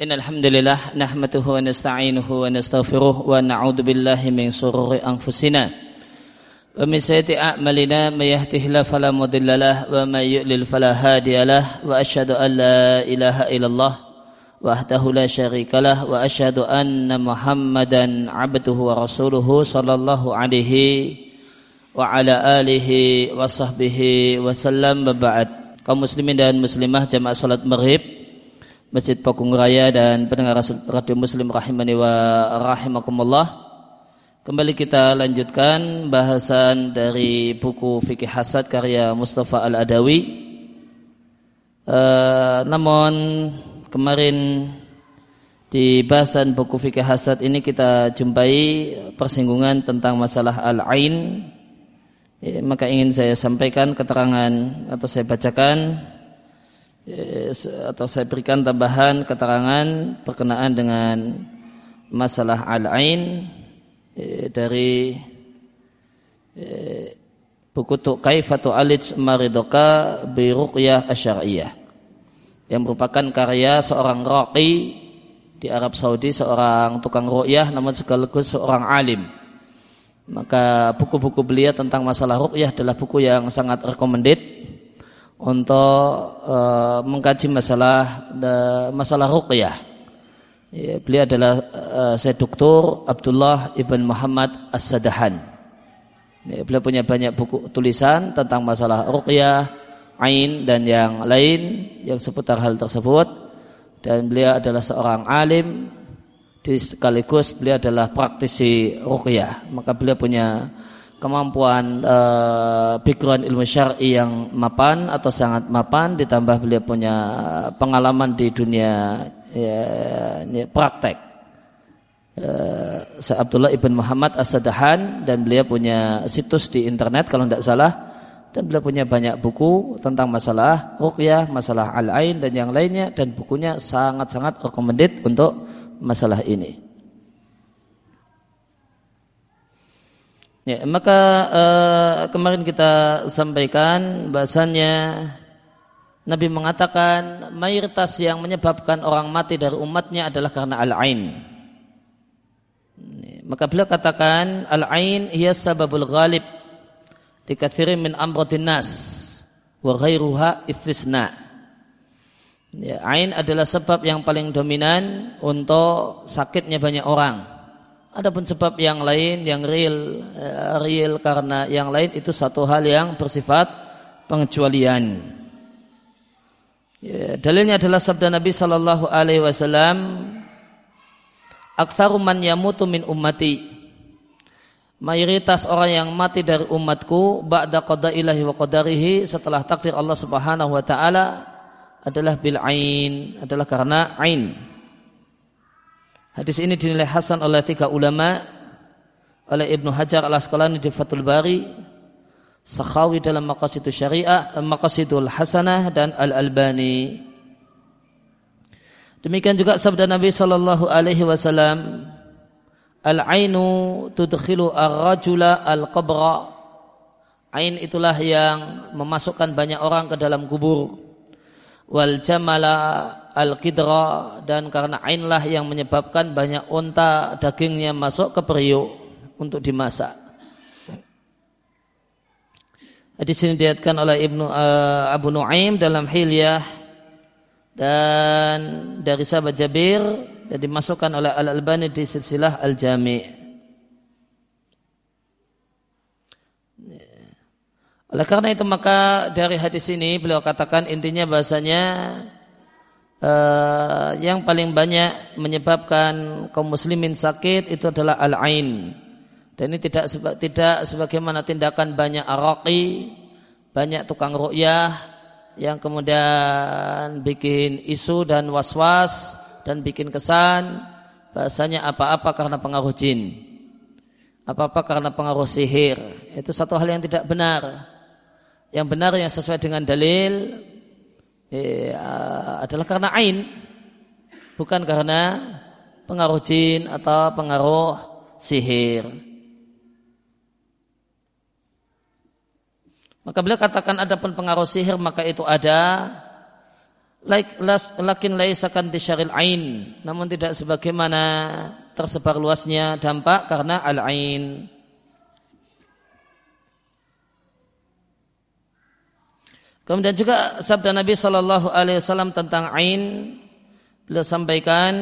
إن الحمد لله نحمده ونستعينه ونستغفره ونعوذ بالله من شرور أنفسنا. ومن سيئات أعمالنا من يهده الله فلا مضل له ومن يؤلل فلا هادي له وأشهد أن لا إله إلا الله وحده لا شريك له وأشهد أن محمدا عبده ورسوله صلى الله عليه وعلى آله وصحبه وسلم. وبعد kaum muslimin dan muslimah jamaah salat maghrib. Masjid Pakung Raya dan pendengar radio muslim rahimani wa rahimakumullah. Kembali kita lanjutkan bahasan dari buku Fikih Hasad karya Mustafa Al-Adawi. Uh, Namun kemarin di bahasan buku Fikih Hasad ini kita jumpai persinggungan tentang masalah Al-Ain. Ya, maka ingin saya sampaikan keterangan atau saya bacakan atau saya berikan tambahan keterangan perkenaan dengan masalah al-ain ya, dari ya, buku Kaifatu Alij Maridoka bi Ruqyah Asyariyah yang merupakan karya seorang raqi di Arab Saudi seorang tukang ruqyah namun sekaligus seorang alim. Maka buku-buku beliau tentang masalah ruqyah adalah buku yang sangat recommended untuk uh, mengkaji masalah uh, masalah ruqyah. Ya, beliau adalah uh, saya Dr. Abdullah Ibn Muhammad As-Sadahan. Ya, beliau punya banyak buku tulisan tentang masalah ruqyah, ain dan yang lain yang seputar hal tersebut dan beliau adalah seorang alim sekaligus beliau adalah praktisi ruqyah maka beliau punya kemampuan uh, background ilmu syar'i yang mapan atau sangat mapan ditambah beliau punya pengalaman di dunia ya, praktek uh, Abdullah ibn Muhammad As-Sadahan dan beliau punya situs di internet kalau tidak salah dan beliau punya banyak buku tentang masalah ruqyah, masalah al-ain dan yang lainnya dan bukunya sangat-sangat recommended untuk masalah ini. Ya, maka uh, kemarin kita sampaikan bahasanya Nabi mengatakan mayoritas yang menyebabkan orang mati dari umatnya adalah karena al-ain. Maka beliau katakan al-ain ia sababul ghalib dikathirin min amradin nas wa ghairuha istisna. Ya, ain adalah sebab yang paling dominan untuk sakitnya banyak orang. Adapun sebab yang lain yang real eh, real karena yang lain itu satu hal yang bersifat pengecualian. Ya, dalilnya adalah sabda Nabi Shallallahu Alaihi Wasallam, "Aktsaru man yamutu min ummati." Mayoritas orang yang mati dari umatku ba'da qada ilahi wa qadarihi setelah takdir Allah Subhanahu wa taala adalah bil ain, adalah karena ain. Hadis ini dinilai hasan oleh tiga ulama, oleh Ibnu Hajar al Asqalani di Fathul Bari, Sakhawi dalam Maqasidul Syariah, Maqasidul Hasanah dan Al Albani. Demikian juga sabda Nabi sallallahu alaihi wasallam, Al-ainu tudkhilu ar-rajula al-qabra. Ain itulah yang memasukkan banyak orang ke dalam kubur wal jamala al kidra dan karena ainlah yang menyebabkan banyak unta dagingnya masuk ke periuk untuk dimasak. Di sini diatkan oleh Ibnu uh, Abu Nuaim dalam Hilyah dan dari sahabat Jabir dan dimasukkan oleh Al Albani di silsilah Al Jami'. Oleh karena itu maka dari hadis ini beliau katakan intinya bahasanya uh, yang paling banyak menyebabkan kaum muslimin sakit itu adalah al-ain. Dan ini tidak tidak sebagaimana tindakan banyak araqi, banyak tukang ru'yah yang kemudian bikin isu dan was-was dan bikin kesan bahasanya apa-apa karena pengaruh jin. Apa-apa karena pengaruh sihir. Itu satu hal yang tidak benar yang benar yang sesuai dengan dalil eh, adalah karena ain. Bukan karena pengaruh jin atau pengaruh sihir. Maka beliau katakan ada pun pengaruh sihir maka itu ada. Lakin laisakan disyaril ain. Namun tidak sebagaimana tersebar luasnya dampak karena al ain Kemudian juga sabda Nabi Shallallahu Alaihi Wasallam tentang ain beliau sampaikan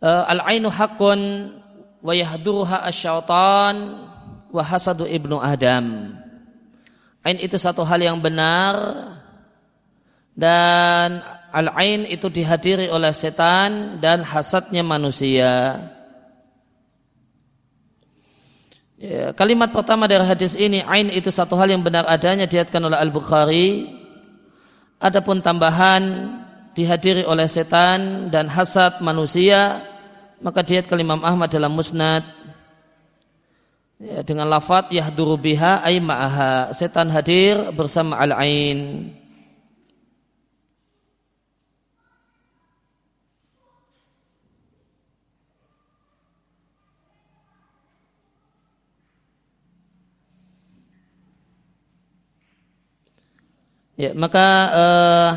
eh, al ainu hakun wa yahduruha asyaitan ibnu adam. Ain itu satu hal yang benar dan al-ain itu dihadiri oleh setan dan hasadnya manusia. Ya, kalimat pertama dari hadis ini ain itu satu hal yang benar adanya diatkan oleh Al-Bukhari. Adapun tambahan dihadiri oleh setan dan hasad manusia maka diat Imam Ahmad dalam Musnad ya, dengan lafat yahduru biha ay ma'aha setan hadir bersama al-ain. Ya, maka uh,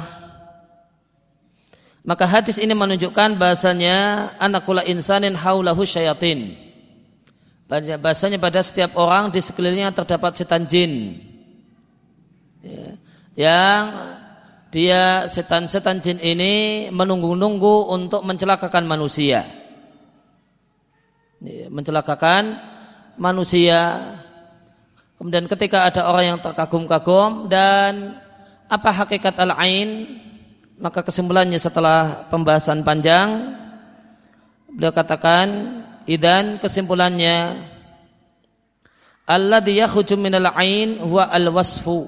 maka hadis ini menunjukkan bahasanya anakula insanin haulahu syayatin. Bahasanya pada setiap orang di sekelilingnya terdapat setan jin. Ya, yang dia setan-setan jin ini menunggu-nunggu untuk mencelakakan manusia. Ya, mencelakakan manusia. Kemudian ketika ada orang yang terkagum-kagum dan apa hakikat al-ain? Maka kesimpulannya setelah pembahasan panjang beliau katakan idan kesimpulannya alladhi yakhruju minal ain huwa al-wasfu.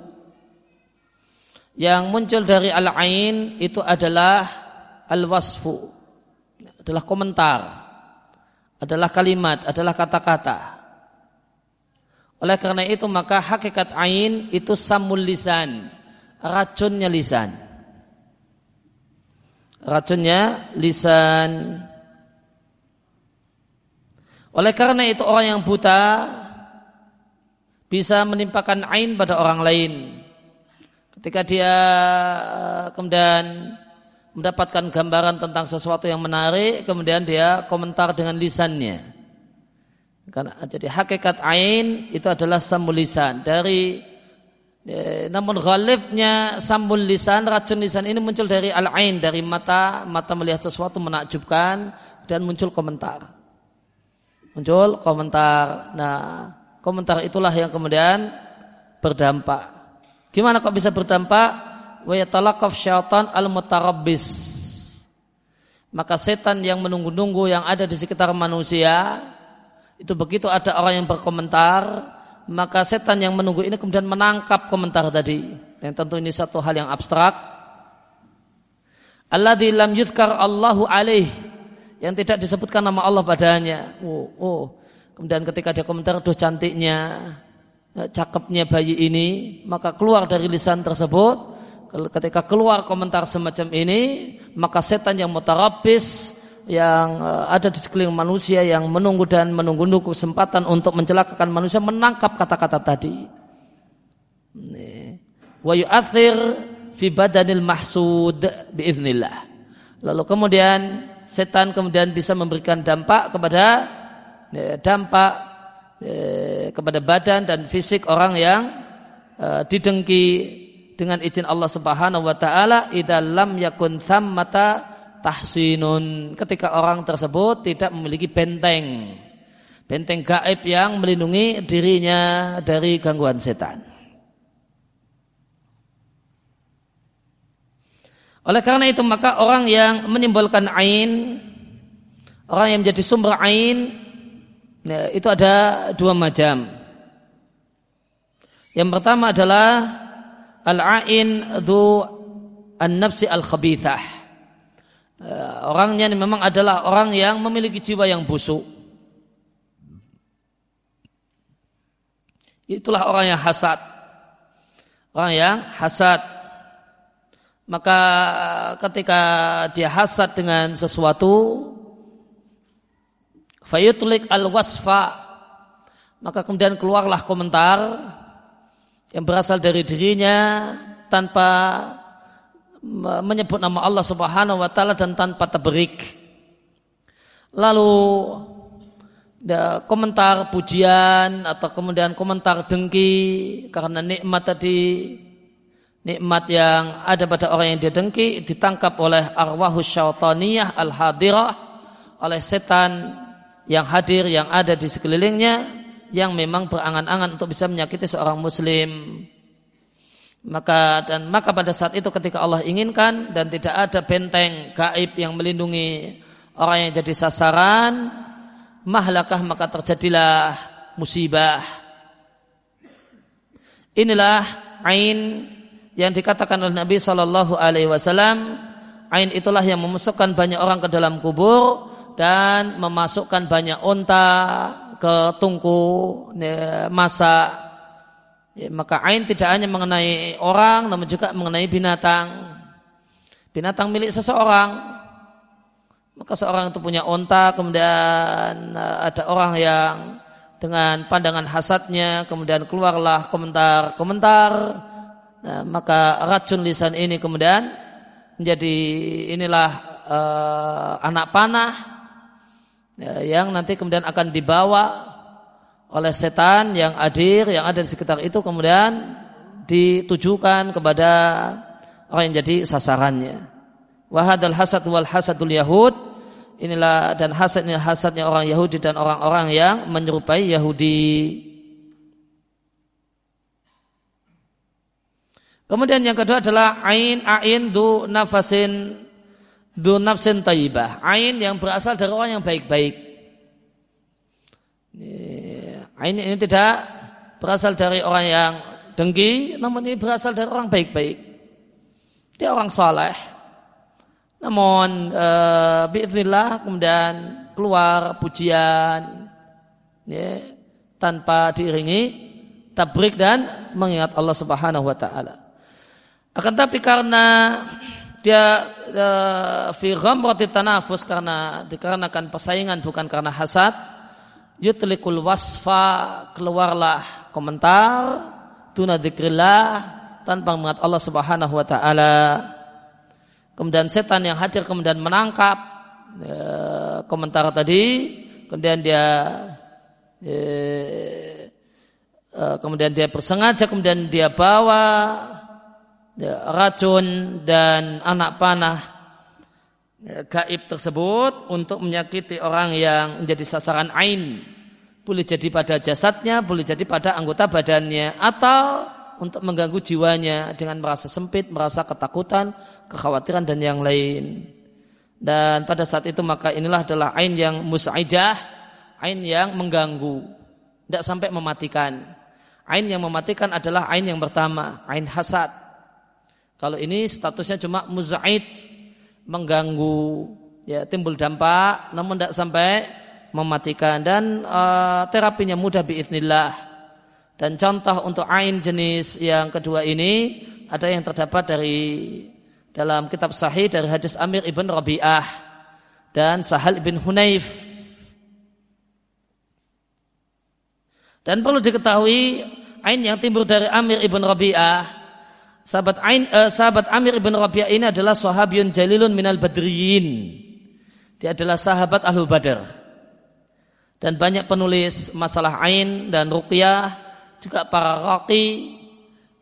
Yang muncul dari al-ain itu adalah al-wasfu. Adalah komentar. Adalah kalimat. Adalah kata-kata. Oleh karena itu maka hakikat ain itu samul lisan racunnya lisan. Racunnya lisan. Oleh karena itu orang yang buta bisa menimpakan ain pada orang lain. Ketika dia eh, kemudian mendapatkan gambaran tentang sesuatu yang menarik, kemudian dia komentar dengan lisannya. Karena jadi hakikat ain itu adalah sambulisan dari Ya, namun ghalifnya sambul lisan, racun lisan ini muncul dari al-ain, dari mata, mata melihat sesuatu menakjubkan dan muncul komentar. Muncul komentar. Nah, komentar itulah yang kemudian berdampak. Gimana kok bisa berdampak? Wa yatalaqaf syaitan al-mutarabbis. Maka setan yang menunggu-nunggu yang ada di sekitar manusia itu begitu ada orang yang berkomentar maka setan yang menunggu ini kemudian menangkap komentar tadi. Yang tentu ini satu hal yang abstrak. Alladzi lam yuzkar Allahu alaih yang tidak disebutkan nama Allah padanya. Oh, oh. Kemudian ketika dia komentar, tuh cantiknya, eh, cakepnya bayi ini, maka keluar dari lisan tersebut. Ketika keluar komentar semacam ini, maka setan yang mutarabis yang eh, ada di sekeliling manusia yang menunggu dan menunggu-nunggu kesempatan untuk mencelakakan manusia menangkap kata-kata tadi. Wa yu'athir fi badanil mahsud biiznillah. Lalu kemudian setan kemudian bisa memberikan dampak kepada ya, dampak ya, kepada badan dan fisik orang yang uh, didengki dengan izin Allah Subhanahu wa taala idalam yakun thammata tahsinun. Ketika orang tersebut tidak memiliki benteng. Benteng gaib yang melindungi dirinya dari gangguan setan. Oleh karena itu maka orang yang menimbulkan ain orang yang menjadi sumber ain ya, itu ada dua macam. Yang pertama adalah al-ain du an-nafsi al-khabithah orangnya memang adalah orang yang memiliki jiwa yang busuk. Itulah orang yang hasad. Orang yang hasad. Maka ketika dia hasad dengan sesuatu, fayutlik al-wasfa, maka kemudian keluarlah komentar yang berasal dari dirinya tanpa menyebut nama Allah Subhanahu wa taala dan tanpa tabrik. Lalu komentar pujian atau kemudian komentar dengki karena nikmat tadi nikmat yang ada pada orang yang dia dengki ditangkap oleh arwahus syaitaniyah al-hadirah oleh setan yang hadir yang ada di sekelilingnya yang memang berangan-angan untuk bisa menyakiti seorang muslim maka dan maka pada saat itu ketika Allah inginkan dan tidak ada benteng gaib yang melindungi orang yang jadi sasaran mahlakah maka terjadilah musibah. Inilah ain yang dikatakan oleh Nabi Shallallahu Alaihi Wasallam. Ain itulah yang memasukkan banyak orang ke dalam kubur dan memasukkan banyak unta ke tungku masa ya, maka ain tidak hanya mengenai orang namun juga mengenai binatang. Binatang milik seseorang. Maka seorang itu punya onta kemudian eh, ada orang yang dengan pandangan hasadnya kemudian keluarlah komentar-komentar. Nah, maka racun lisan ini kemudian menjadi inilah uh, anak panah ya, yang nanti kemudian akan dibawa oleh setan yang hadir yang ada di sekitar itu kemudian ditujukan kepada orang yang jadi sasarannya. Wahadal hasad wal hasadul yahud inilah dan hasadnya hasadnya orang Yahudi dan orang-orang yang menyerupai Yahudi. Kemudian yang kedua adalah ain ain du nafasin du nafsin taibah. Ain yang berasal dari orang yang baik-baik. Ini tidak berasal dari orang yang dengki, namun ini berasal dari orang baik-baik. Dia orang saleh. Namun e, biiznillah kemudian keluar pujian ya, tanpa diiringi tabrik dan mengingat Allah Subhanahu wa taala. Akan tapi karena dia e, fi ghamrati tanafus karena dikarenakan persaingan bukan karena hasad yutlikul wasfa keluarlah komentar tuna dzikrillah tanpa mengingat Allah Subhanahu wa taala. Kemudian setan yang hadir kemudian menangkap ya, komentar tadi, kemudian dia ya, kemudian dia bersengaja kemudian dia bawa ya, racun dan anak panah gaib tersebut untuk menyakiti orang yang menjadi sasaran ain. Boleh jadi pada jasadnya, boleh jadi pada anggota badannya atau untuk mengganggu jiwanya dengan merasa sempit, merasa ketakutan, kekhawatiran dan yang lain. Dan pada saat itu maka inilah adalah ain yang mus'aijah, ain yang mengganggu, tidak sampai mematikan. Ain yang mematikan adalah ain yang pertama, ain hasad. Kalau ini statusnya cuma muz'aid, mengganggu, ya timbul dampak, namun tidak sampai mematikan dan uh, terapinya mudah biiznillah dan contoh untuk ain jenis yang kedua ini ada yang terdapat dari dalam kitab sahih dari hadis Amir ibn Rabi'ah dan Sahal ibn Hunayf. Dan perlu diketahui ain yang timbul dari Amir ibn Rabi'ah sahabat ain eh, sahabat Amir ibn Rabi'ah ini adalah sahabiyun jalilun minal badriyin. Dia adalah sahabat Ahlul Badar. Dan banyak penulis masalah ain dan ruqyah juga para raqi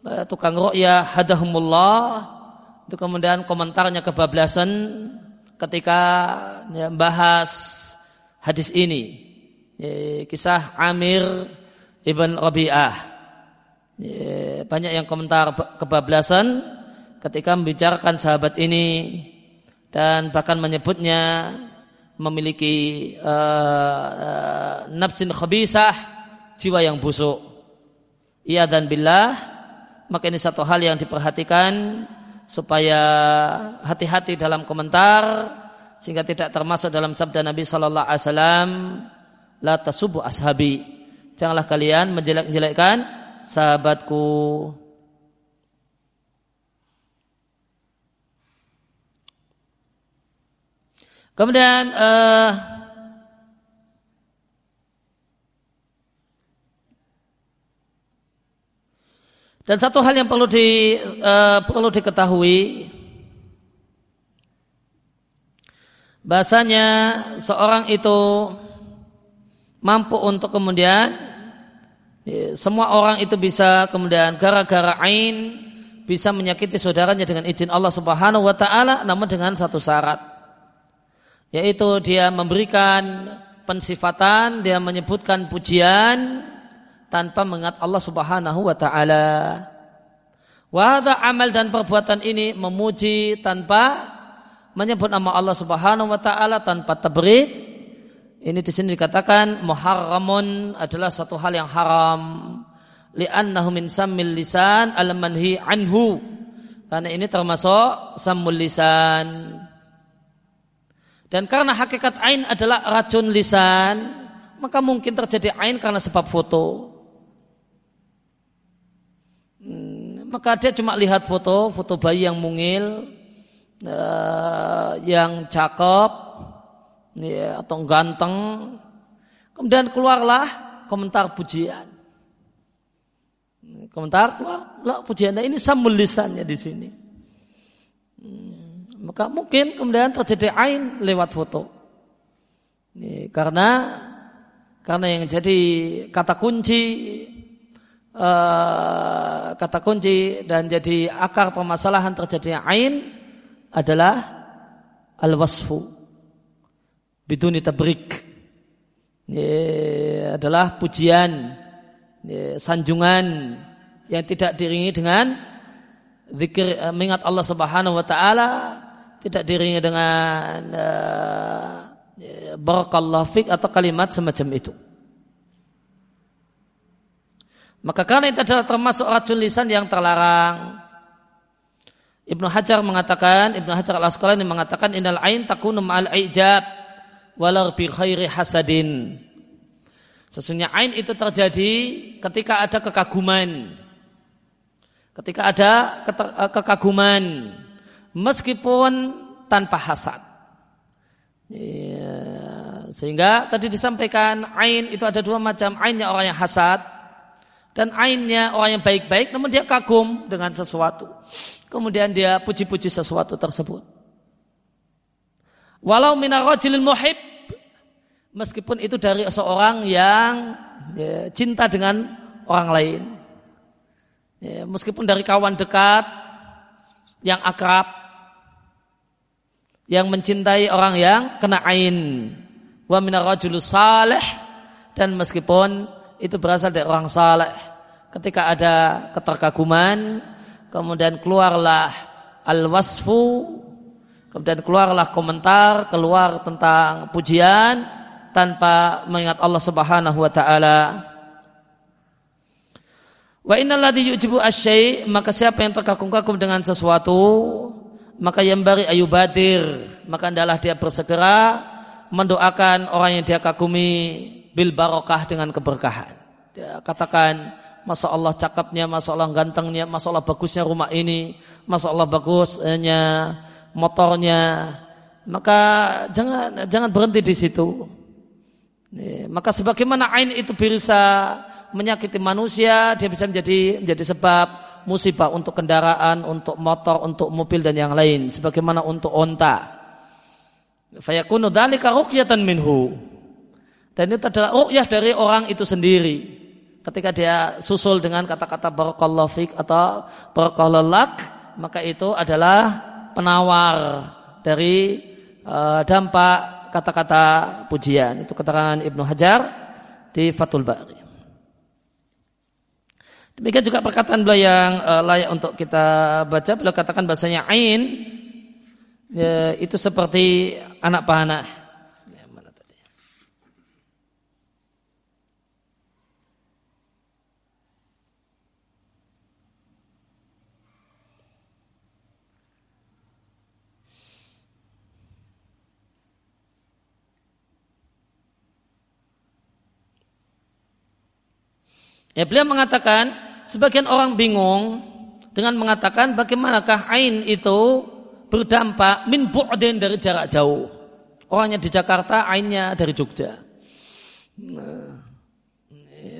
eh, tukang ru'ya hadahumullah itu kemudian komentarnya kebablasan ketika ya, bahas hadis ini ya, kisah Amir ibn Rabi'ah ya, banyak yang komentar kebablasan ketika membicarakan sahabat ini dan bahkan menyebutnya memiliki uh, uh, nafsin khabisah jiwa yang busuk. Iya dan billah maka ini satu hal yang diperhatikan supaya hati-hati dalam komentar sehingga tidak termasuk dalam sabda Nabi Shallallahu Alaihi Wasallam la tasubu ashabi. Janganlah kalian menjelek-jelekkan sahabatku. Kemudian uh, dan satu hal yang perlu di uh, perlu diketahui bahasanya seorang itu mampu untuk kemudian semua orang itu bisa kemudian gara-gara ain bisa menyakiti saudaranya dengan izin Allah Subhanahu wa taala namun dengan satu syarat yaitu dia memberikan pensifatan dia menyebutkan pujian tanpa mengingat Allah Subhanahu wa taala. Wahada amal dan perbuatan ini memuji tanpa menyebut nama Allah Subhanahu wa taala tanpa tabrik. Ini di sini dikatakan muharramun adalah satu hal yang haram. Li'annahu min sammil lisan al manhi anhu. Karena ini termasuk sammul lisan. Dan karena hakikat ain adalah racun lisan, maka mungkin terjadi ain karena sebab foto. maka dia cuma lihat foto, foto bayi yang mungil, uh, yang cakep, ya, atau ganteng. Kemudian keluarlah komentar pujian. Komentar keluar pujian. Nah, ini sambul lisannya di sini. Hmm, maka mungkin kemudian terjadi ain lewat foto. Ini, karena karena yang jadi kata kunci uh, kata kunci dan jadi akar permasalahan terjadinya ain adalah al-wasfu biduni tabrik ini adalah pujian ini, sanjungan yang tidak diringi dengan zikir eh, mengingat Allah Subhanahu wa taala tidak diringi dengan uh, barakallahu fik atau kalimat semacam itu. Maka karena itu adalah termasuk racun lisan yang terlarang. Ibnu Hajar mengatakan, Ibnu Hajar al Asqalani mengatakan innal ain takunu ma'al ijab walau bi khairi hasadin. Sesungguhnya ain itu terjadi ketika ada kekaguman. Ketika ada eh, kekaguman meskipun tanpa hasad. Ya, sehingga tadi disampaikan ain itu ada dua macam ainnya orang yang hasad dan ainnya orang yang baik-baik namun dia kagum dengan sesuatu. Kemudian dia puji-puji sesuatu tersebut. Walau minarajilil muhib meskipun itu dari seorang yang ya, cinta dengan orang lain. Ya, meskipun dari kawan dekat yang akrab yang mencintai orang yang kena ain wa minarajulus salih dan meskipun itu berasal dari orang saleh. Ketika ada keterkaguman, kemudian keluarlah al-wasfu, kemudian keluarlah komentar, keluar tentang pujian tanpa mengingat Allah Subhanahu wa taala. Wa innalladzi yujibu asyai maka siapa yang terkagum-kagum dengan sesuatu maka yang bari ayubadir maka adalah dia bersegera mendoakan orang yang dia kagumi bil barokah dengan keberkahan. Dia katakan, Masya Allah cakapnya, Masya Allah gantengnya, Masya Allah bagusnya rumah ini, Masya Allah bagusnya motornya. Maka jangan jangan berhenti di situ. Maka sebagaimana ain itu bisa menyakiti manusia, dia bisa menjadi menjadi sebab musibah untuk kendaraan, untuk motor, untuk mobil dan yang lain. Sebagaimana untuk onta. Fayakunu dalika ruqyatan minhu. Dan itu adalah ru'yah dari orang itu sendiri. Ketika dia susul dengan kata-kata barakallahu atau barakallahu maka itu adalah penawar dari uh, dampak kata-kata pujian. Itu keterangan Ibnu Hajar di Fathul Bari. Demikian juga perkataan beliau yang uh, layak untuk kita baca. Beliau katakan bahasanya ain ya, itu seperti anak panah Ya, beliau mengatakan sebagian orang bingung dengan mengatakan bagaimanakah ain itu berdampak min bu'din dari jarak jauh. Orangnya di Jakarta, ainnya dari Jogja. Nah,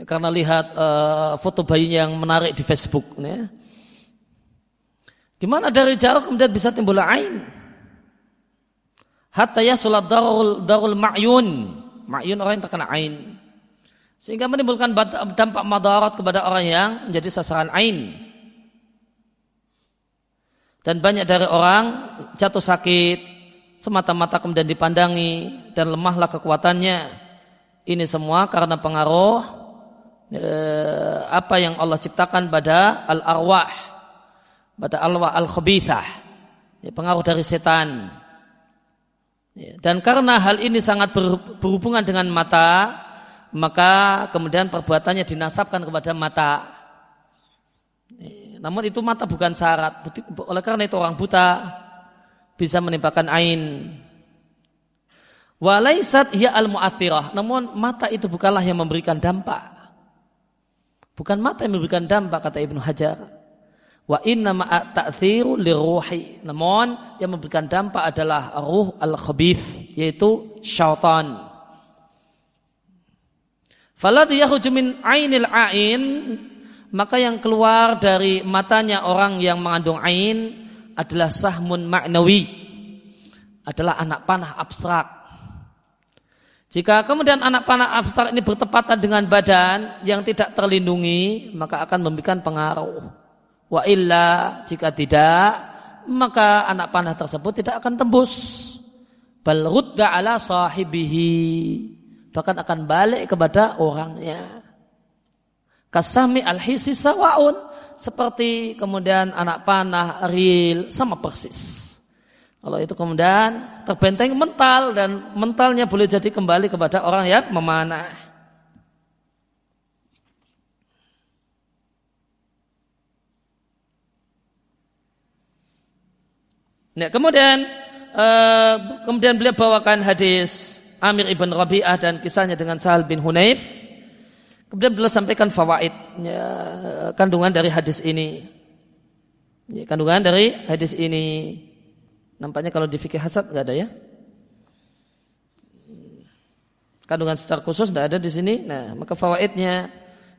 karena lihat uh, foto bayi yang menarik di Facebook. Ya. Gimana dari jauh kemudian bisa timbul ain? hatta yasulat darul darul ma'yun. Ma'yun orang yang terkena ain. Sehingga menimbulkan dampak madarat kepada orang yang menjadi sasaran ain. Dan banyak dari orang jatuh sakit semata-mata kemudian dipandangi dan lemahlah kekuatannya. Ini semua karena pengaruh eh, apa yang Allah ciptakan pada al-arwah, pada al-arwah al-khabithah, ya, pengaruh dari setan. Ya, dan karena hal ini sangat berhubungan dengan mata, maka kemudian perbuatannya dinasabkan kepada mata. Ya, namun itu mata bukan syarat. Oleh karena itu orang buta bisa menimpakan ain. Walaisat hiya al muathirah. Namun mata itu bukanlah yang memberikan dampak. Bukan mata yang memberikan dampak kata Ibnu Hajar. Wa inna ma ta'thiru liruhi. Namun yang memberikan dampak adalah ruh al-khabith yaitu syaitan. Faladhi min ainil ain maka yang keluar dari matanya orang yang mengandung ain adalah sahmun maknawi adalah anak panah abstrak jika kemudian anak panah abstrak ini bertepatan dengan badan yang tidak terlindungi, maka akan memberikan pengaruh. Wa illa jika tidak, maka anak panah tersebut tidak akan tembus. Bal rudda ala sahibihi. Bahkan akan balik kepada orangnya. Kasami al-hisi sawaun. Seperti kemudian anak panah, real, sama persis. Kalau itu kemudian terbenteng mental dan mentalnya boleh jadi kembali kepada orang yang memanah. Nah, kemudian uh, kemudian beliau bawakan hadis Amir ibn Rabi'ah dan kisahnya dengan Sahal bin Hunayf. Kemudian beliau sampaikan fawaid ya, kandungan dari hadis ini. Ya, kandungan dari hadis ini. Nampaknya kalau di fikih hasad nggak ada ya. Kandungan secara khusus tidak ada di sini. Nah, maka fawaidnya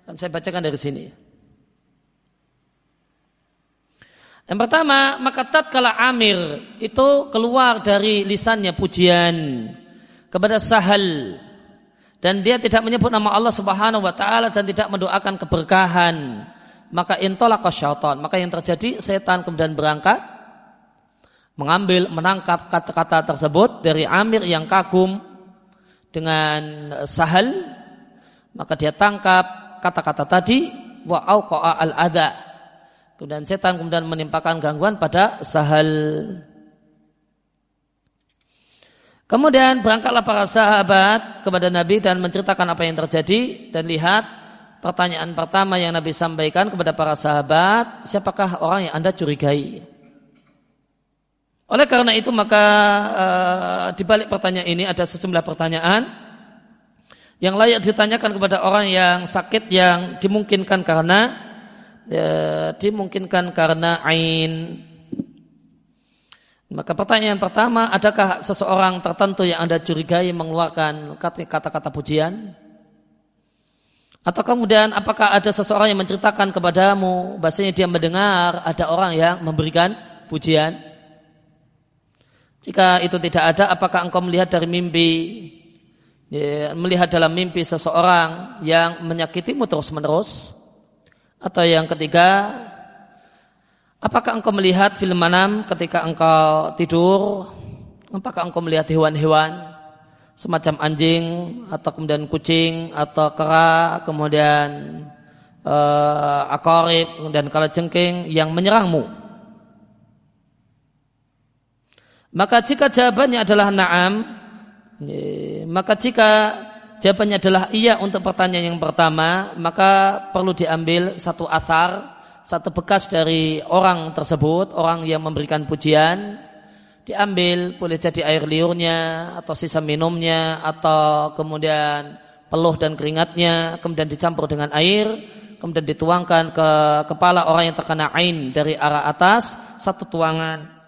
kan saya bacakan dari sini. Yang pertama, maka tatkala Amir itu keluar dari lisannya pujian kepada Sahal. Dan dia tidak menyebut nama Allah Subhanahu wa taala dan tidak mendoakan keberkahan, maka intolaqa syaitan. Maka yang terjadi setan kemudian berangkat mengambil menangkap kata-kata tersebut dari Amir yang kagum dengan sahal. Maka dia tangkap kata-kata tadi wa auqa'a al adha kemudian setan kemudian menimpakan gangguan pada sahal kemudian berangkatlah para sahabat kepada Nabi dan menceritakan apa yang terjadi dan lihat pertanyaan pertama yang Nabi sampaikan kepada para sahabat siapakah orang yang anda curigai oleh karena itu maka uh, di balik pertanyaan ini ada sejumlah pertanyaan yang layak ditanyakan kepada orang yang sakit yang dimungkinkan karena ya, dimungkinkan karena ain. Maka pertanyaan pertama, adakah seseorang tertentu yang Anda curigai mengeluarkan kata-kata pujian? Atau kemudian apakah ada seseorang yang menceritakan kepadamu bahasanya dia mendengar ada orang yang memberikan pujian? Jika itu tidak ada, apakah engkau melihat dari mimpi? Ya, melihat dalam mimpi seseorang yang menyakitimu terus-menerus? Atau yang ketiga, apakah engkau melihat film manam ketika engkau tidur? Apakah engkau melihat hewan-hewan semacam anjing atau kemudian kucing atau kera, kemudian uh, akorib, kemudian kalajengking yang menyerangmu? Maka jika jawabannya adalah na'am, maka jika jawabannya adalah iya untuk pertanyaan yang pertama, maka perlu diambil satu asar, satu bekas dari orang tersebut, orang yang memberikan pujian, diambil boleh jadi air liurnya atau sisa minumnya atau kemudian peluh dan keringatnya kemudian dicampur dengan air kemudian dituangkan ke kepala orang yang terkena ain dari arah atas satu tuangan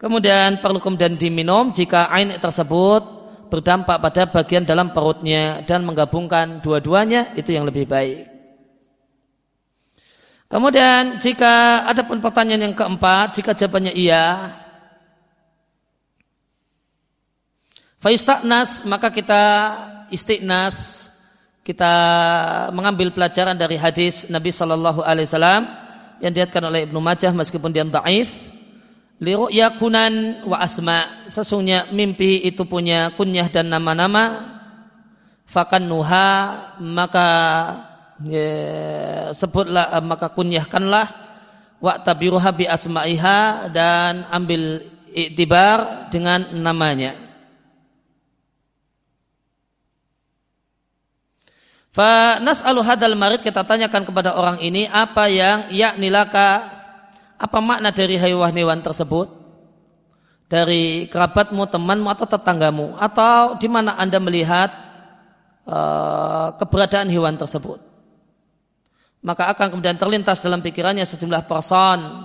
Kemudian perlu kemudian diminum jika ain tersebut berdampak pada bagian dalam perutnya dan menggabungkan dua-duanya itu yang lebih baik. Kemudian jika ada pun pertanyaan yang keempat, jika jawabannya iya, Faistaknas maka kita istiqnas kita mengambil pelajaran dari hadis Nabi Shallallahu Alaihi Wasallam yang diatkan oleh Ibnu Majah meskipun dia daif. Liru'ya kunan wa asma sesungguhnya mimpi itu punya kunyah dan nama-nama. Fakan nuha maka ya, sebutlah maka kunyahkanlah wa tabiruha bi asma'iha dan ambil iktibar dengan namanya. Fa nas'alu hadal marid kita tanyakan kepada orang ini apa yang yakni laka apa makna dari hewan-hewan tersebut? Dari kerabatmu, temanmu atau tetanggamu? Atau di mana Anda melihat uh, keberadaan hewan tersebut. Maka akan kemudian terlintas dalam pikirannya sejumlah person.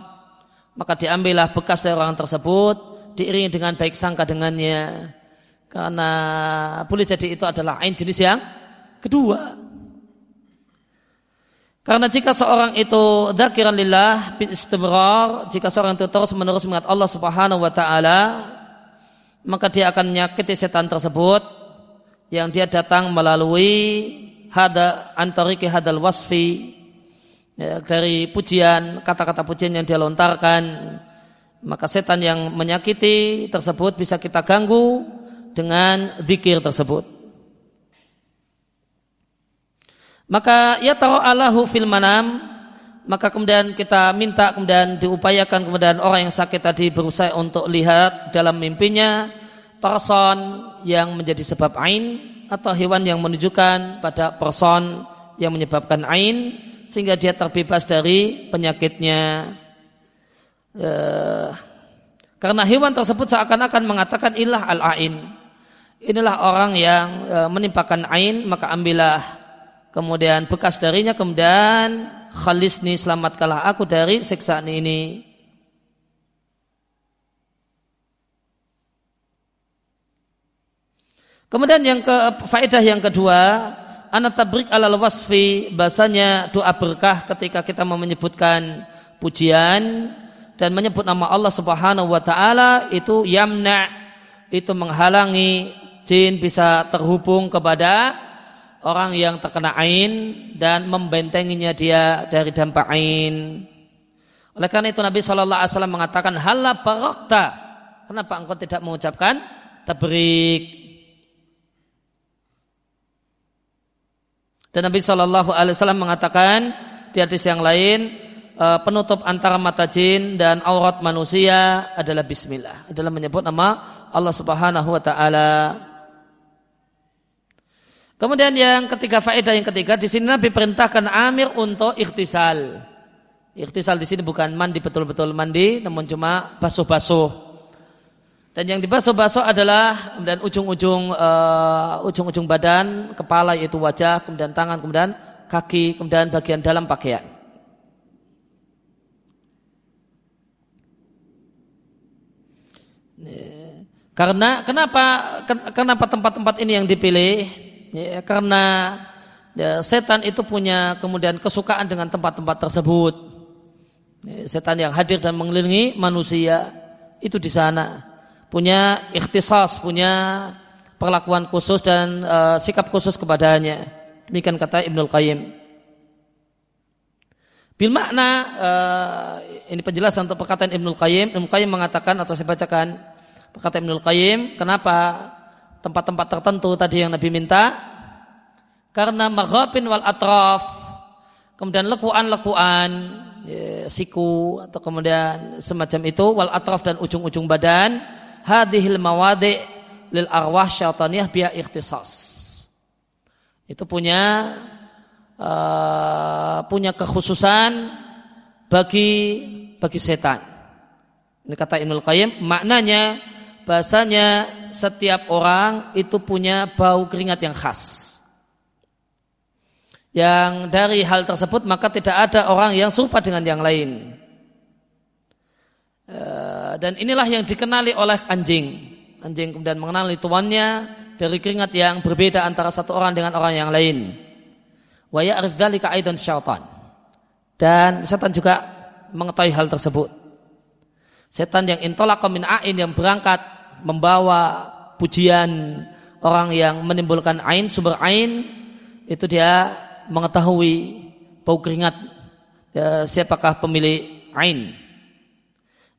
Maka diambillah bekas dari orang tersebut diiringi dengan baik sangka dengannya. Karena boleh jadi itu adalah ain jenis yang kedua. Karena jika seorang itu dzakiran lillah istimrar, jika seorang itu terus menerus mengingat Allah Subhanahu wa taala, maka dia akan menyakiti setan tersebut yang dia datang melalui hada antariki hadal wasfi ya, dari pujian kata-kata pujian yang dia lontarkan maka setan yang menyakiti tersebut bisa kita ganggu dengan zikir tersebut. Maka ya tahu Allahu fil manam maka kemudian kita minta kemudian diupayakan kemudian orang yang sakit tadi berusaha untuk lihat dalam mimpinya person yang menjadi sebab ain atau hewan yang menunjukkan pada person yang menyebabkan ain sehingga dia terbebas dari penyakitnya. E, karena hewan tersebut seakan-akan mengatakan ilah al-ain. Inilah orang yang e, menimpakan ain maka ambillah kemudian bekas darinya kemudian khalisni selamatkanlah aku dari siksaan ini kemudian yang ke faedah yang kedua anak tabrik alal wasfi bahasanya doa berkah ketika kita mau menyebutkan pujian dan menyebut nama Allah Subhanahu wa taala itu yamna itu menghalangi jin bisa terhubung kepada orang yang terkena ain dan membentenginya dia dari dampak ain. Oleh karena itu Nabi Shallallahu Alaihi Wasallam mengatakan hala barokta. Kenapa engkau tidak mengucapkan tabrik? Dan Nabi Shallallahu Alaihi Wasallam mengatakan di hadis yang lain e, penutup antara mata jin dan aurat manusia adalah Bismillah, adalah menyebut nama Allah Subhanahu Wa Taala. Kemudian yang ketiga faedah yang ketiga di sini Nabi perintahkan Amir untuk ikhtisal. Ikhtisal di sini bukan mandi betul-betul mandi, namun cuma basuh-basuh. Dan yang dibasuh-basuh adalah kemudian ujung-ujung uh, ujung-ujung badan, kepala yaitu wajah, kemudian tangan, kemudian kaki, kemudian bagian dalam pakaian. Karena kenapa kenapa tempat-tempat ini yang dipilih? ya, karena ya, setan itu punya kemudian kesukaan dengan tempat-tempat tersebut. Ya, setan yang hadir dan mengelilingi manusia itu di sana punya ikhtisas, punya perlakuan khusus dan uh, sikap khusus kepadanya. Demikian kata Ibnul Qayyim. Bil makna uh, ini penjelasan untuk perkataan Ibnul Qayyim. Ibnul Qayyim mengatakan atau saya bacakan perkataan Ibnul Qayyim, kenapa tempat-tempat tertentu tadi yang Nabi minta karena maghabin wal atraf kemudian lekuan-lekuan ya, siku atau kemudian semacam itu wal atraf dan ujung-ujung badan hadhil mawadi lil arwah syaitaniyah biya ikhtisas itu punya uh, punya kekhususan bagi bagi setan ini kata Ibnul Qayyim maknanya bahasanya setiap orang itu punya bau keringat yang khas. Yang dari hal tersebut maka tidak ada orang yang serupa dengan yang lain. Eh, dan inilah yang dikenali oleh anjing. Anjing kemudian mengenali tuannya dari keringat yang berbeda antara satu orang dengan orang yang lain. Wa ya'rif dzalika aidan syaitan. Dan setan juga mengetahui hal tersebut. Setan yang intolaqa min a'in yang berangkat membawa pujian orang yang menimbulkan ain sumber ain itu dia mengetahui bau keringat ya, siapakah pemilik ain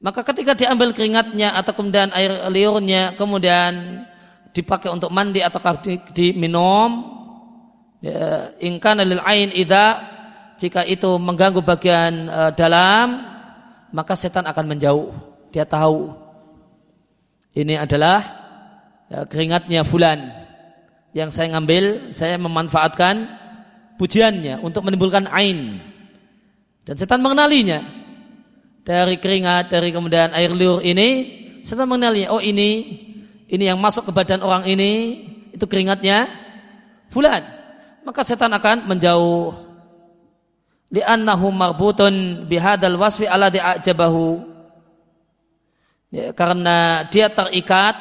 maka ketika diambil keringatnya atau kemudian air liurnya kemudian dipakai untuk mandi ataukah diminum ya, ingkana lil ain ida jika itu mengganggu bagian uh, dalam maka setan akan menjauh. Dia tahu ini adalah ya, keringatnya fulan yang saya ngambil saya memanfaatkan pujiannya untuk menimbulkan ain. Dan setan mengenalinya dari keringat dari kemudian air liur ini setan mengenalinya oh ini ini yang masuk ke badan orang ini itu keringatnya fulan. Maka setan akan menjauh. Li'annahu marbutun bihadal wasfi ala di'ajabahu. Ya, karena dia terikat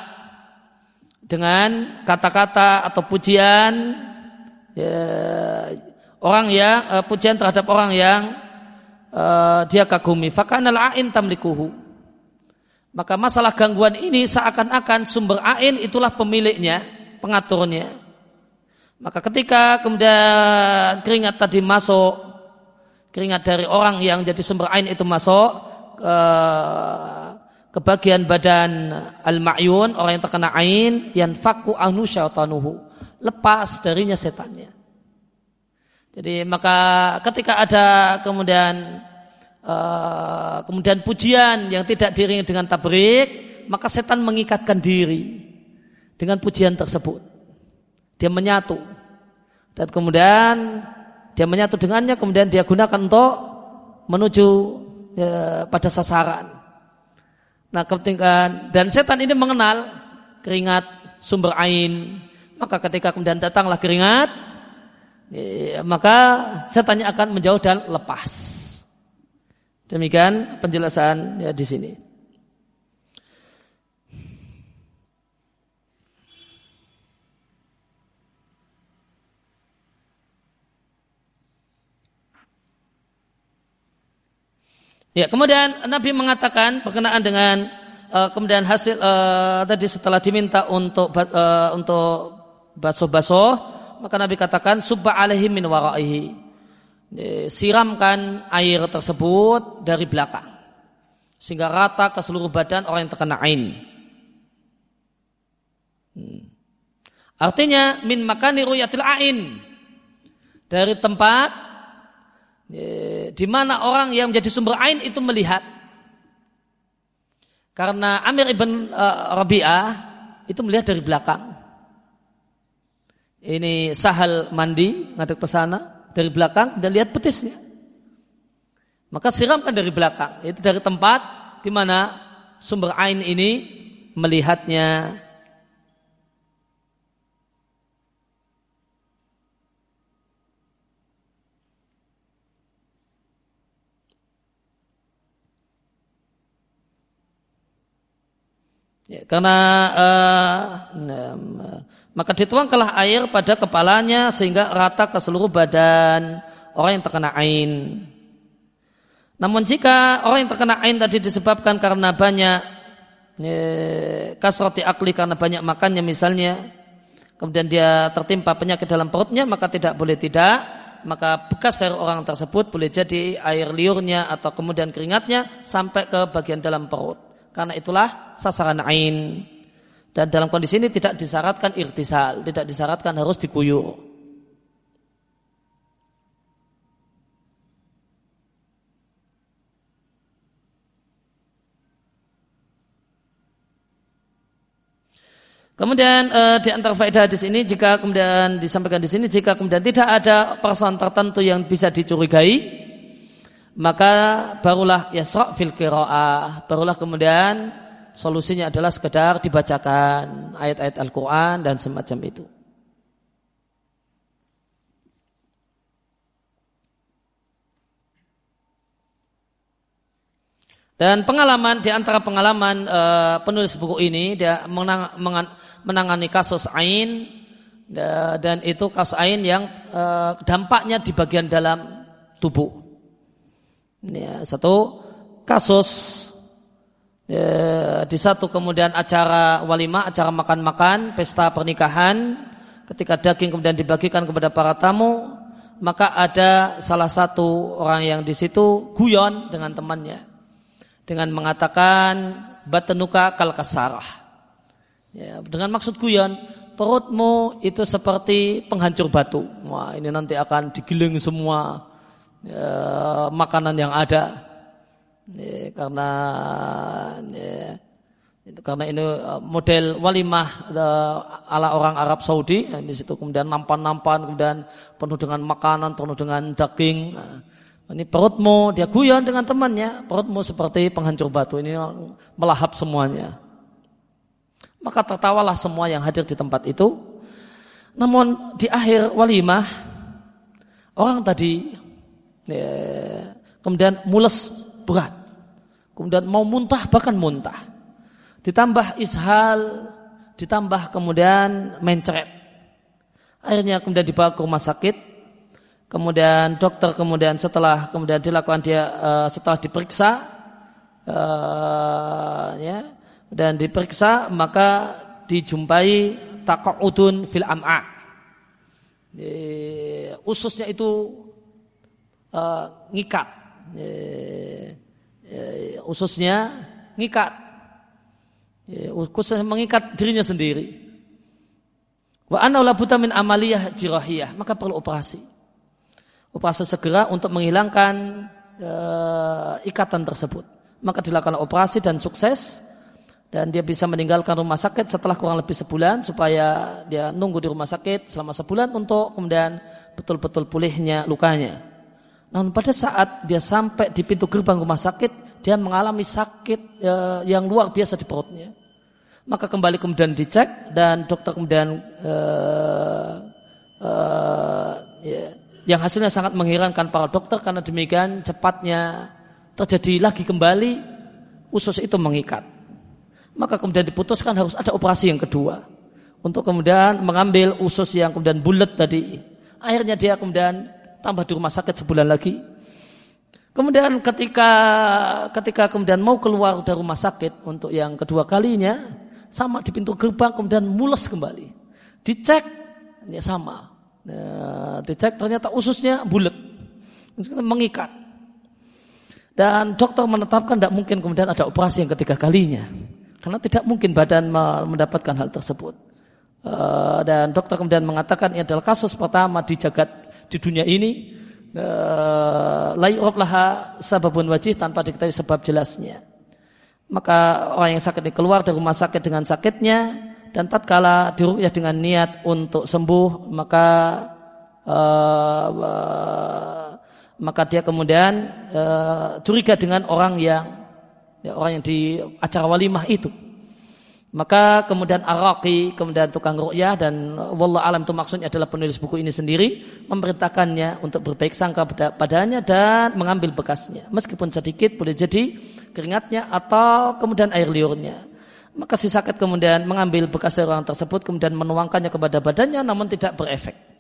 dengan kata-kata atau pujian ya, orang yang uh, pujian terhadap orang yang uh, dia kagumi fakanal ain tamlikuhu maka masalah gangguan ini seakan-akan sumber ain itulah pemiliknya pengaturnya maka ketika kemudian keringat tadi masuk, keringat dari orang yang jadi sumber ain itu masuk ke, ke bagian badan al-ma'yun, orang yang terkena ain, yang faku anu syaitanuhu. Lepas darinya setannya. Jadi maka ketika ada kemudian uh, kemudian pujian yang tidak diringi dengan tabrik, maka setan mengikatkan diri dengan pujian tersebut. Dia menyatu. Dan kemudian dia menyatu dengannya, kemudian dia gunakan untuk menuju ya, pada sasaran. Nah, ketika dan setan ini mengenal keringat sumber ain, maka ketika kemudian datanglah keringat, ya, maka setannya akan menjauh dan lepas. Demikian penjelasan ya di sini. Ya, kemudian Nabi mengatakan berkenaan dengan uh, kemudian hasil uh, tadi setelah diminta untuk uh, untuk baso-baso, maka Nabi katakan subba alaihi min waraihi. Siramkan air tersebut dari belakang sehingga rata ke seluruh badan orang yang terkena ain. Hmm. Artinya min makani ruyatil ain dari tempat di mana orang yang menjadi sumber ain itu melihat. Karena Amir ibn uh, Rabi'ah itu melihat dari belakang. Ini sahal mandi ngadek ke sana dari belakang dan lihat betisnya. Maka siramkan dari belakang. Itu dari tempat di mana sumber ain ini melihatnya Ya, karena uh, maka dituangkanlah air pada kepalanya sehingga rata ke seluruh badan orang yang terkena ain. Namun jika orang yang terkena ain tadi disebabkan karena banyak ya, kasroti akli karena banyak makannya misalnya, kemudian dia tertimpa penyakit dalam perutnya maka tidak boleh tidak, maka bekas dari orang tersebut boleh jadi air liurnya atau kemudian keringatnya sampai ke bagian dalam perut. Karena itulah sasaran ain. Dan dalam kondisi ini tidak disyaratkan irtisal, tidak disyaratkan harus dikuyur. Kemudian e, di antara faedah hadis ini jika kemudian disampaikan di sini jika kemudian tidak ada persoalan tertentu yang bisa dicurigai maka barulah yasra' fil qiraah barulah kemudian solusinya adalah sekedar dibacakan ayat-ayat Al-Qur'an dan semacam itu Dan pengalaman di antara pengalaman uh, penulis buku ini dia menang, menangani kasus ain dan itu kasus ain yang uh, dampaknya di bagian dalam tubuh. Ya, satu kasus e, di satu kemudian acara walimah, acara makan-makan, pesta pernikahan, ketika daging kemudian dibagikan kepada para tamu, maka ada salah satu orang yang di situ guyon dengan temannya dengan mengatakan batanuka kal kasarah. Ya, dengan maksud guyon, perutmu itu seperti penghancur batu. Wah, ini nanti akan digiling semua ya, makanan yang ada. Ya, karena ya, itu karena ini uh, model walimah uh, ala orang Arab Saudi. Ya, di situ kemudian nampan-nampan, kemudian penuh dengan makanan, penuh dengan daging. Ini perutmu dia guyon dengan temannya, perutmu seperti penghancur batu. Ini melahap semuanya. Maka tertawalah semua yang hadir di tempat itu. Namun di akhir walimah orang tadi ya, kemudian mules berat. Kemudian mau muntah bahkan muntah. Ditambah ishal, ditambah kemudian mencret. Akhirnya kemudian dibawa ke rumah sakit. Kemudian dokter kemudian setelah kemudian dilakukan dia uh, setelah diperiksa uh, ya dan diperiksa maka dijumpai udun fil am'a. Ususnya itu uh, ngikat. E, e, ususnya ngikat. E, ususnya mengikat dirinya sendiri. Wa anna buta min amaliyah jirahiyah, maka perlu operasi. Operasi segera untuk menghilangkan uh, ikatan tersebut. Maka dilakukan operasi dan sukses dan dia bisa meninggalkan rumah sakit setelah kurang lebih sebulan supaya dia nunggu di rumah sakit selama sebulan untuk kemudian betul-betul pulihnya lukanya. Namun pada saat dia sampai di pintu gerbang rumah sakit, dia mengalami sakit e, yang luar biasa di perutnya. Maka kembali kemudian dicek dan dokter kemudian e, e, ya, yang hasilnya sangat mengherankan para dokter karena demikian cepatnya terjadi lagi kembali usus itu mengikat maka kemudian diputuskan harus ada operasi yang kedua untuk kemudian mengambil usus yang kemudian bulat tadi. Akhirnya dia kemudian tambah di rumah sakit sebulan lagi. Kemudian ketika ketika kemudian mau keluar dari rumah sakit untuk yang kedua kalinya, sama di pintu gerbang kemudian mules kembali. Dicek, ya sama. Nah, dicek ternyata ususnya bulat, mengikat. Dan dokter menetapkan tidak mungkin kemudian ada operasi yang ketiga kalinya. Karena tidak mungkin badan mendapatkan hal tersebut. Eh, dan dokter kemudian mengatakan ini adalah kasus pertama di jagat di dunia ini eh, layu'rab laha sababun wajih tanpa diketahui sebab jelasnya. Maka orang yang sakit keluar dari rumah sakit dengan sakitnya dan tatkala dirukyah dengan niat untuk sembuh maka uh, maka dia kemudian uh, curiga dengan orang yang ya, orang yang di acara walimah itu. Maka kemudian Araki, kemudian tukang ru'yah dan wallah alam itu maksudnya adalah penulis buku ini sendiri memerintahkannya untuk berbaik sangka padanya dan mengambil bekasnya. Meskipun sedikit boleh jadi keringatnya atau kemudian air liurnya. Maka si sakit kemudian mengambil bekas dari orang tersebut kemudian menuangkannya kepada badannya namun tidak berefek.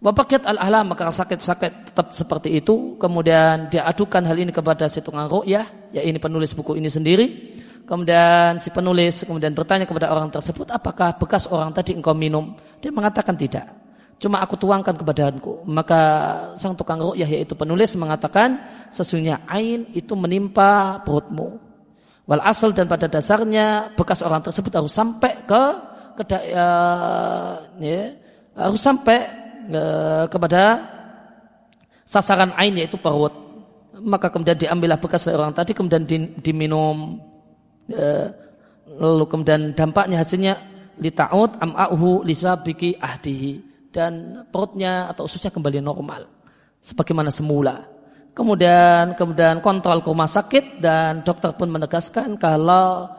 Wabakiat al-ahlam maka sakit-sakit tetap seperti itu. Kemudian dia adukan hal ini kepada si tukang ru'yah. Ya ini penulis buku ini sendiri. Kemudian si penulis kemudian bertanya kepada orang tersebut. Apakah bekas orang tadi engkau minum? Dia mengatakan tidak. Cuma aku tuangkan ke badanku. Maka sang tukang ru'yah yaitu penulis mengatakan. Sesungguhnya ain itu menimpa perutmu. Wal asal dan pada dasarnya bekas orang tersebut harus sampai ke, ke uh, ya, harus sampai e, kepada sasaran ain yaitu perut. Maka kemudian diambillah bekas orang tadi kemudian diminum lalu kemudian dampaknya hasilnya litaud am'ahu lisabiki ahdihi dan perutnya atau ususnya kembali normal sebagaimana semula. Kemudian kemudian kontrol ke rumah sakit dan dokter pun menegaskan kalau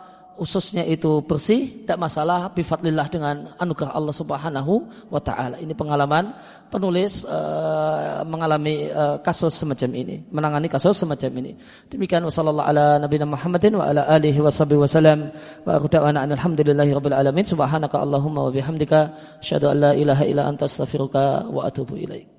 ususnya itu bersih, tidak masalah bifadlillah dengan anugerah Allah Subhanahu wa taala. Ini pengalaman penulis uh, mengalami uh, kasus semacam ini, menangani kasus semacam ini. Demikian wasallallahu ala nabiyina Muhammadin wa ala alihi washabihi wasallam wa da'wana alhamdulillahi rabbil alamin subhanaka allahumma wa bihamdika asyhadu an la ilaha illa anta astaghfiruka wa atubu ilaik.